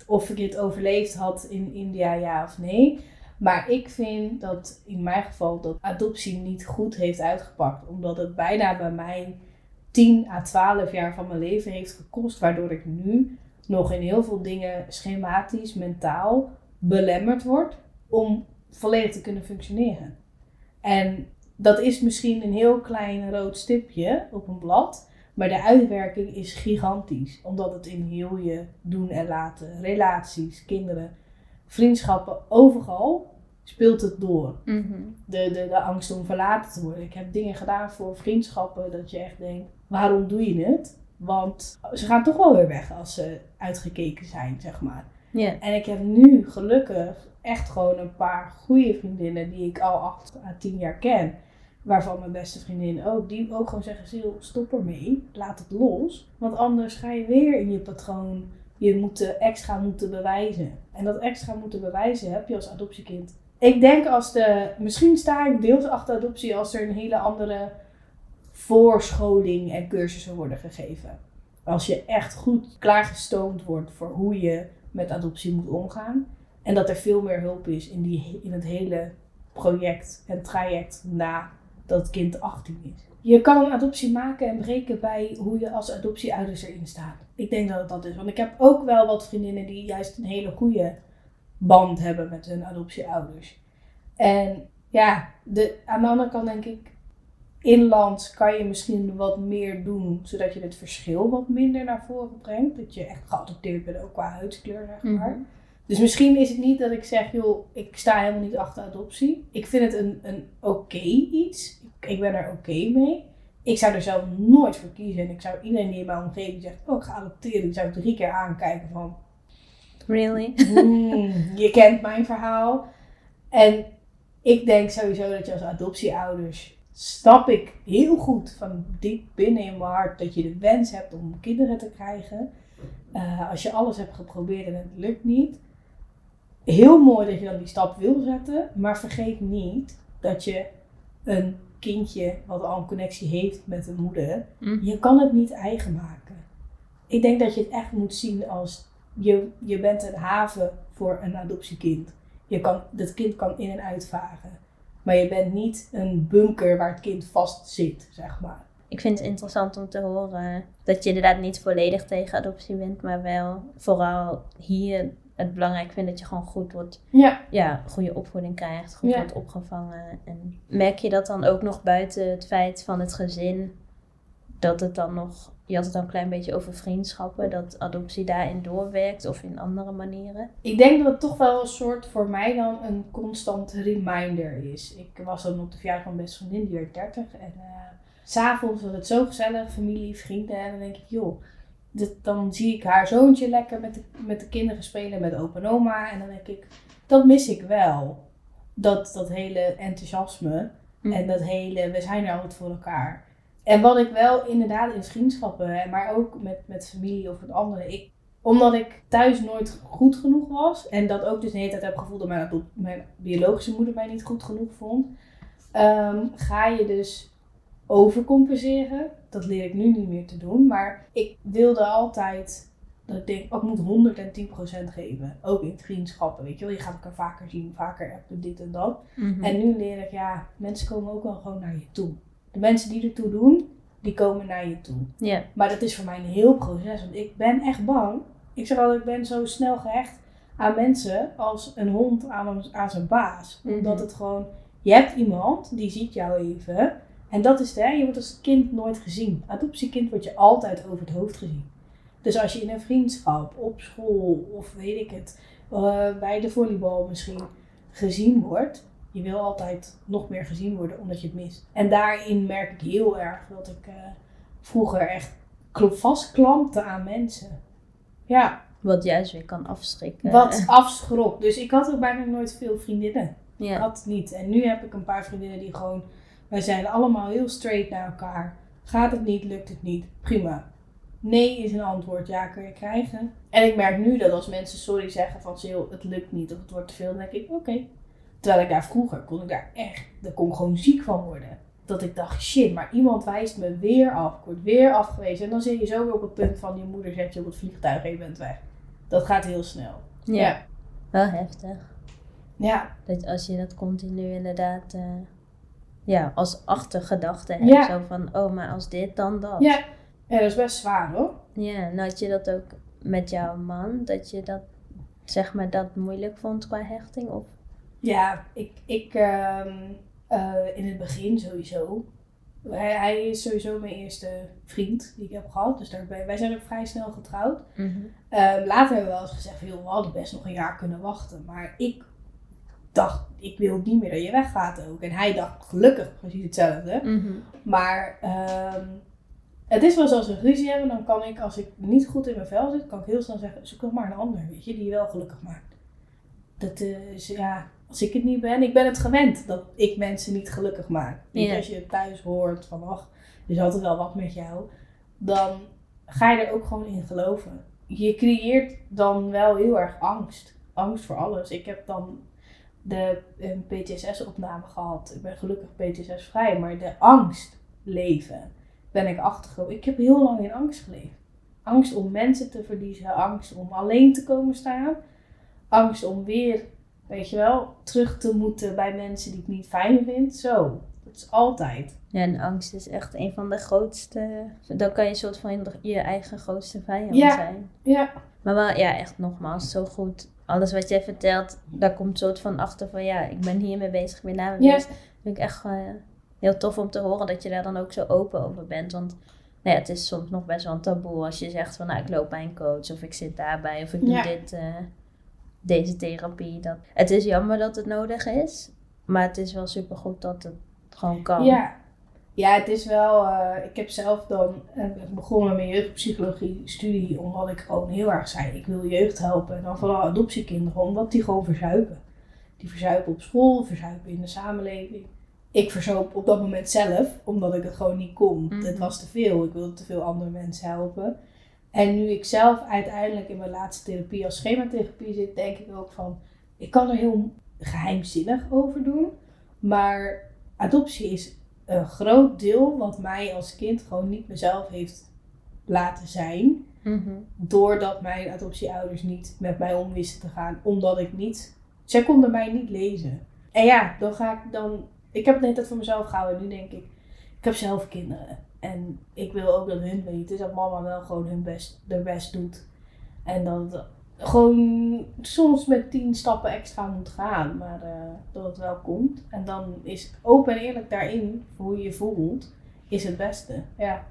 of ik het overleefd had in India, ja of nee. Maar ik vind dat in mijn geval dat adoptie niet goed heeft uitgepakt. Omdat het bijna bij mij 10 à 12 jaar van mijn leven heeft gekost. Waardoor ik nu nog in heel veel dingen schematisch, mentaal belemmerd word om volledig te kunnen functioneren. En dat is misschien een heel klein rood stipje op een blad. Maar de uitwerking is gigantisch. Omdat het in heel je doen en laten, relaties, kinderen, vriendschappen, overal speelt het door. De, de, de angst om verlaten te worden. Ik heb dingen gedaan voor vriendschappen dat je echt denkt, waarom doe je het? Want ze gaan toch wel weer weg als ze uitgekeken zijn, zeg maar. Ja. En ik heb nu gelukkig echt gewoon een paar goede vriendinnen die ik al 8 à 10 jaar ken. Waarvan mijn beste vriendin ook. Die ook gewoon zeggen, Sil, stop ermee. Laat het los. Want anders ga je weer in je patroon je moet extra moeten bewijzen. En dat extra moeten bewijzen heb je als adoptiekind. Ik denk als de, misschien sta ik deels achter adoptie als er een hele andere voorscholing en cursussen worden gegeven. Als je echt goed klaargestoomd wordt voor hoe je met adoptie moet omgaan. En dat er veel meer hulp is in, die, in het hele project en traject na dat het kind 18 is. Je kan een adoptie maken en breken bij hoe je als adoptieouders erin staat. Ik denk dat het dat is. Want ik heb ook wel wat vriendinnen die juist een hele goede band hebben met hun adoptieouders. En ja, de, aan de andere kant denk ik, inlands kan je misschien wat meer doen, zodat je het verschil wat minder naar voren brengt. Dat je echt geadopteerd bent, ook qua huidskleur, zeg maar. Mhm. Dus misschien is het niet dat ik zeg, joh, ik sta helemaal niet achter adoptie. Ik vind het een, een oké iets. Ik, ik ben er oké mee. Ik zou er zelf nooit voor kiezen. En ik zou iedereen die in mijn omgeving zegt, oh, ik ga adopteren, die zou ik drie keer aankijken van, Really? Hmm, je kent mijn verhaal. En ik denk sowieso dat je als adoptieouders, snap ik heel goed van diep binnen in mijn hart dat je de wens hebt om kinderen te krijgen. Eh, als je alles hebt geprobeerd en het lukt niet. Heel mooi dat je dan die stap wil zetten, maar vergeet niet dat je een kindje wat al een connectie heeft met een moeder, Mhm. je kan het niet eigen maken. Ik denk dat je het echt moet zien als je, je bent een haven voor een adoptiekind. Je kan, dat kind kan in en uitvaren. Maar je bent niet een bunker waar het kind vast zit, zeg maar. Ik vind het interessant om te horen dat je inderdaad niet volledig tegen adoptie bent, maar wel vooral hier het belangrijk vindt dat je gewoon goed wordt, Ja. ja, goede opvoeding krijgt, goed Ja. wordt opgevangen. En merk je dat dan ook nog buiten het feit van het gezin, dat het dan nog, je had het dan een klein beetje over vriendschappen, dat adoptie daarin doorwerkt of in andere manieren? Ik denk dat het toch wel een soort voor mij dan een constant reminder is. Ik was dan op de verjaardag van mijn beste vriendin, die werd 30. En s s'avonds was het zo gezellig, familie, vrienden. En dan denk ik, joh, dan zie ik haar zoontje lekker met de, met de kinderen spelen, met opa en oma. En dan denk ik, dat mis ik wel. Dat, dat hele enthousiasme. En dat hele, we zijn er altijd voor elkaar. En wat ik wel inderdaad in vriendschappen, maar ook met, met familie of met anderen, ik, omdat ik thuis nooit goed genoeg was en dat ook dus de hele tijd heb gevoeld dat mijn, biologische moeder mij niet goed genoeg vond, ehm, ga je dus overcompenseren. Dat leer ik nu niet meer te doen, maar ik wilde altijd dat ik denk, oh, ik moet 110% geven. Ook in vriendschappen, weet je wel. Je gaat elkaar vaker zien, vaker appen, dit en dat. Mhm. En nu leer ik, ja, mensen komen ook wel gewoon naar je toe. De mensen die ertoe doen, die komen naar je toe. Ja, Maar dat is voor mij een heel proces, want ik ben echt bang. Ik zeg altijd, ik ben zo snel gehecht aan mensen als een hond aan, aan zijn baas. Mhm. Omdat het gewoon, je hebt iemand, die ziet jou even. En dat is het, hè, je wordt als kind nooit gezien. Adoptiekind word je altijd over het hoofd gezien. Dus als je in een vriendschap, op school of weet ik het, eh, bij de volleybal misschien gezien wordt, je wil altijd nog meer gezien worden omdat je het mist. En daarin merk ik heel erg dat ik eh, vroeger echt kl- vastklampte aan mensen. Ja, Wat juist weer kan afschrikken. Wat afschrok. Dus ik had ook bijna nooit veel vriendinnen. Ik had niet. En nu heb ik een paar vriendinnen die gewoon... Wij zijn allemaal heel straight naar elkaar. Gaat het niet, lukt het niet. Prima. Nee is een antwoord. Ja, kun je krijgen. En ik merk nu dat als mensen sorry zeggen van... Het lukt niet of het wordt te veel. Dan denk ik, oké. Terwijl ik daar vroeger kon ik daar echt... Daar kon ik gewoon ziek van worden. Dat ik dacht, shit, maar iemand wijst me weer af. Ik word weer afgewezen. En dan zit je zo weer op het punt van... Je moeder zet je op het vliegtuig en je bent weg. Dat gaat heel snel. ja. Wel heftig. Ja, Dat als je dat continu inderdaad eh, ja, als achtergedachte hebt. Ja. Zo van, oh, maar als dit, dan dat. ja. ja dat is best zwaar hoor. Ja, nou had je dat ook met jouw man? Dat je dat, zeg maar, dat moeilijk vond qua hechting? Of? Ja, ik, ik ehm, eh, in het begin sowieso. Hij, hij is sowieso mijn eerste vriend die ik heb gehad. Dus daar ben, wij zijn ook vrij snel getrouwd. Ehm, later hebben we wel eens gezegd, van, joh, we hadden best nog een jaar kunnen wachten. Maar ik dacht, ik wil niet meer dat je weggaat ook. En hij dacht gelukkig precies hetzelfde. Mhm. Maar ehm, het is wel zo als we ruzie hebben, dan kan ik, als ik niet goed in mijn vel zit, kan ik heel snel zeggen, zoek nog maar een ander, weet je, die je wel gelukkig maakt. Dat is, ja, als ik het niet ben, ik ben het gewend dat ik mensen niet gelukkig maak. Ja. Als je thuis hoort van, ach, er is altijd wel wat met jou, dan ga je er ook gewoon in geloven. Je creëert dan wel heel erg angst. Angst voor alles. Ik heb dan de PTSS-opname gehad. Ik ben gelukkig PTSS-vrij, maar de angst leven ben ik achtergekomen. Ik heb heel lang in angst geleefd. Angst om mensen te verliezen, angst om alleen te komen staan, angst om weer, weet je wel, terug te moeten bij mensen die ik niet fijn vind. Zo, dat is altijd. Ja, en angst is echt een van de grootste... Dan kan je een soort van je eigen grootste vijand Ja. zijn. Ja, Maar wel, ja, echt nogmaals, zo goed. Alles wat jij vertelt, daar komt een soort van achter van... Ja, ik ben hiermee bezig, ik ben daarmee Ja. bezig. vind ik echt eh, heel tof om te horen dat je daar dan ook zo open over bent. Want nou ja, het is soms nog best wel een taboe als je zegt van... Nou, ik loop bij een coach of ik zit daarbij of ik doe Ja. dit, eh, deze therapie. Dat. Het is jammer dat het nodig is. Maar het is wel supergoed dat het gewoon kan. Ja. Ja, het is wel. eh, ik heb zelf dan eh, ben begonnen met mijn jeugdpsychologie studie omdat ik gewoon heel erg zei: ik wil jeugd helpen. En dan vooral adoptiekinderen, omdat die gewoon verzuipen. Die verzuipen op school, verzuipen in de samenleving. Ik verzoop op dat moment zelf, omdat ik het gewoon niet kon. Mhm. Het was te veel. Ik wilde te veel andere mensen helpen. En nu ik zelf uiteindelijk in mijn laatste therapie als schematherapie zit, denk ik ook van: ik kan er heel geheimzinnig over doen. Maar adoptie is een groot deel wat mij als kind gewoon niet mezelf heeft laten zijn. Mhm. Doordat mijn adoptieouders niet met mij om wisten te gaan. Omdat ik niet... Zij konden mij niet lezen. En ja, dan ga ik dan... Ik heb het hele tijd voor mezelf gehouden. Nu denk ik, ik heb zelf kinderen. En ik wil ook dat hun weten dat mama wel gewoon hun best, haar best doet. En dat het gewoon soms met tien stappen extra moet gaan. Maar eh, dat het wel komt. En dan is open en eerlijk daarin, voor hoe je je voelt, is het beste. Ja.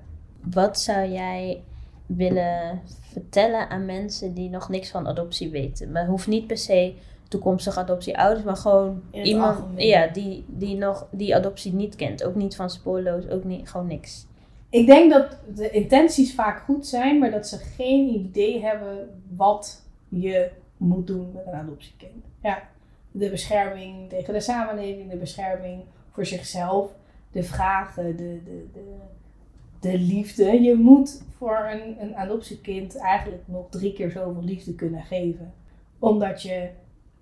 Wat zou jij willen vertellen aan mensen die nog niks van adoptie weten? Maar hoeft niet per se toekomstige adoptieouders, maar gewoon iemand algemeen. ja, die, die nog die adoptie niet kent. Ook niet van spoorloos, ook niet, gewoon niks. Ik denk dat de intenties vaak goed zijn, maar dat ze geen idee hebben wat je moet doen met een adoptiekind. Ja, de bescherming tegen de samenleving, de bescherming voor zichzelf, de vragen, de, de, de, de liefde. Je moet voor een, een adoptiekind eigenlijk nog drie keer zoveel liefde kunnen geven. Omdat je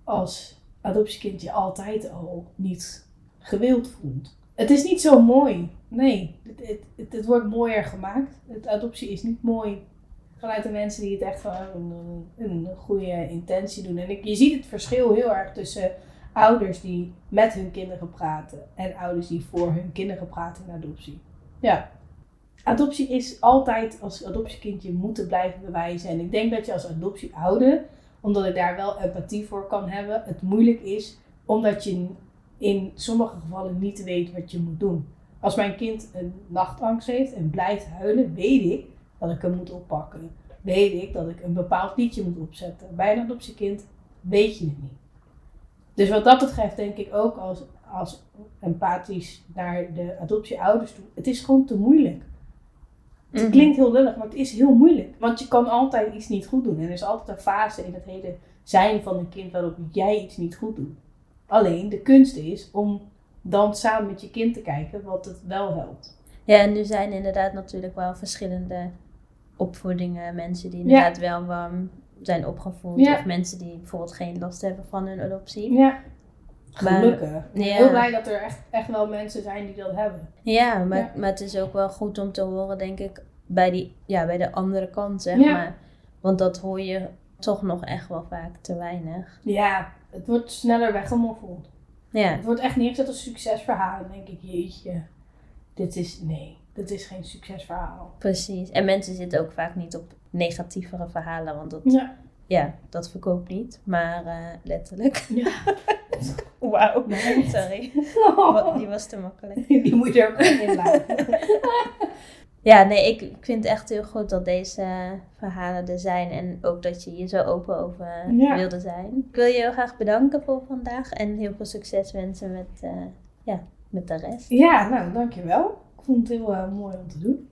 als adoptiekind je altijd al niet gewild voelt. Het is niet zo mooi. Nee, het, het, het, wordt mooier gemaakt. Het adoptie is niet mooi vanuit de mensen die het echt van een, een goede intentie doen. En ik, je ziet het verschil heel erg tussen ouders die met hun kinderen praten en ouders die voor hun kinderen praten in adoptie. Ja. Adoptie is altijd als adoptiekindje moeten blijven bewijzen. En ik denk dat je als adoptieouder, omdat ik daar wel empathie voor kan hebben, het moeilijk is omdat je in sommige gevallen niet weet wat je moet doen. Als mijn kind een nachtangst heeft en blijft huilen, weet ik dat ik hem moet oppakken. Weet ik dat ik een bepaald liedje moet opzetten. Bij een adoptiekind weet je het niet. Dus wat dat betreft denk ik ook als, als empathisch naar de adoptieouders toe. Het is gewoon te moeilijk. Het Mhm. klinkt heel lullig, maar het is heel moeilijk. Want je kan altijd iets niet goed doen. En er is altijd een fase in het hele zijn van een kind waarop jij iets niet goed doet. Alleen de kunst is om dan samen met je kind te kijken wat het wel helpt. Ja, en er zijn inderdaad natuurlijk wel verschillende opvoedingen. Mensen die inderdaad wel warm zijn opgevoed. Ja. Of mensen die bijvoorbeeld geen last hebben van hun adoptie. Ja. Gelukkig. Ja. heel blij dat er echt, echt wel mensen zijn die dat hebben. Ja, maar, maar het is ook wel goed om te horen, denk ik, bij, die, ja, bij de andere kant, zeg maar. Want dat hoor je toch nog echt wel vaak te weinig. Ja, het wordt sneller weggemoffeld. Ja, Het wordt echt neergezet als succesverhaal. Dan denk ik, jeetje, dit is, nee, dit is geen succesverhaal. precies. En mensen zitten ook vaak niet op negatievere verhalen, want dat, Ja. ja, dat verkoopt niet. Maar eh, letterlijk. Ja. Wauw, Nee. sorry. Wat- Die was te makkelijk. Die moet je er ook in laten. Ja, nee, ik, ik vind het echt heel goed dat deze verhalen er zijn. En ook dat je hier zo open over Ja. wilde zijn. Ik wil je heel graag bedanken voor vandaag. En heel veel succes wensen met, eh, ja, met de rest. Ja, nou, dankjewel. Ik vond het heel eh, mooi om te doen.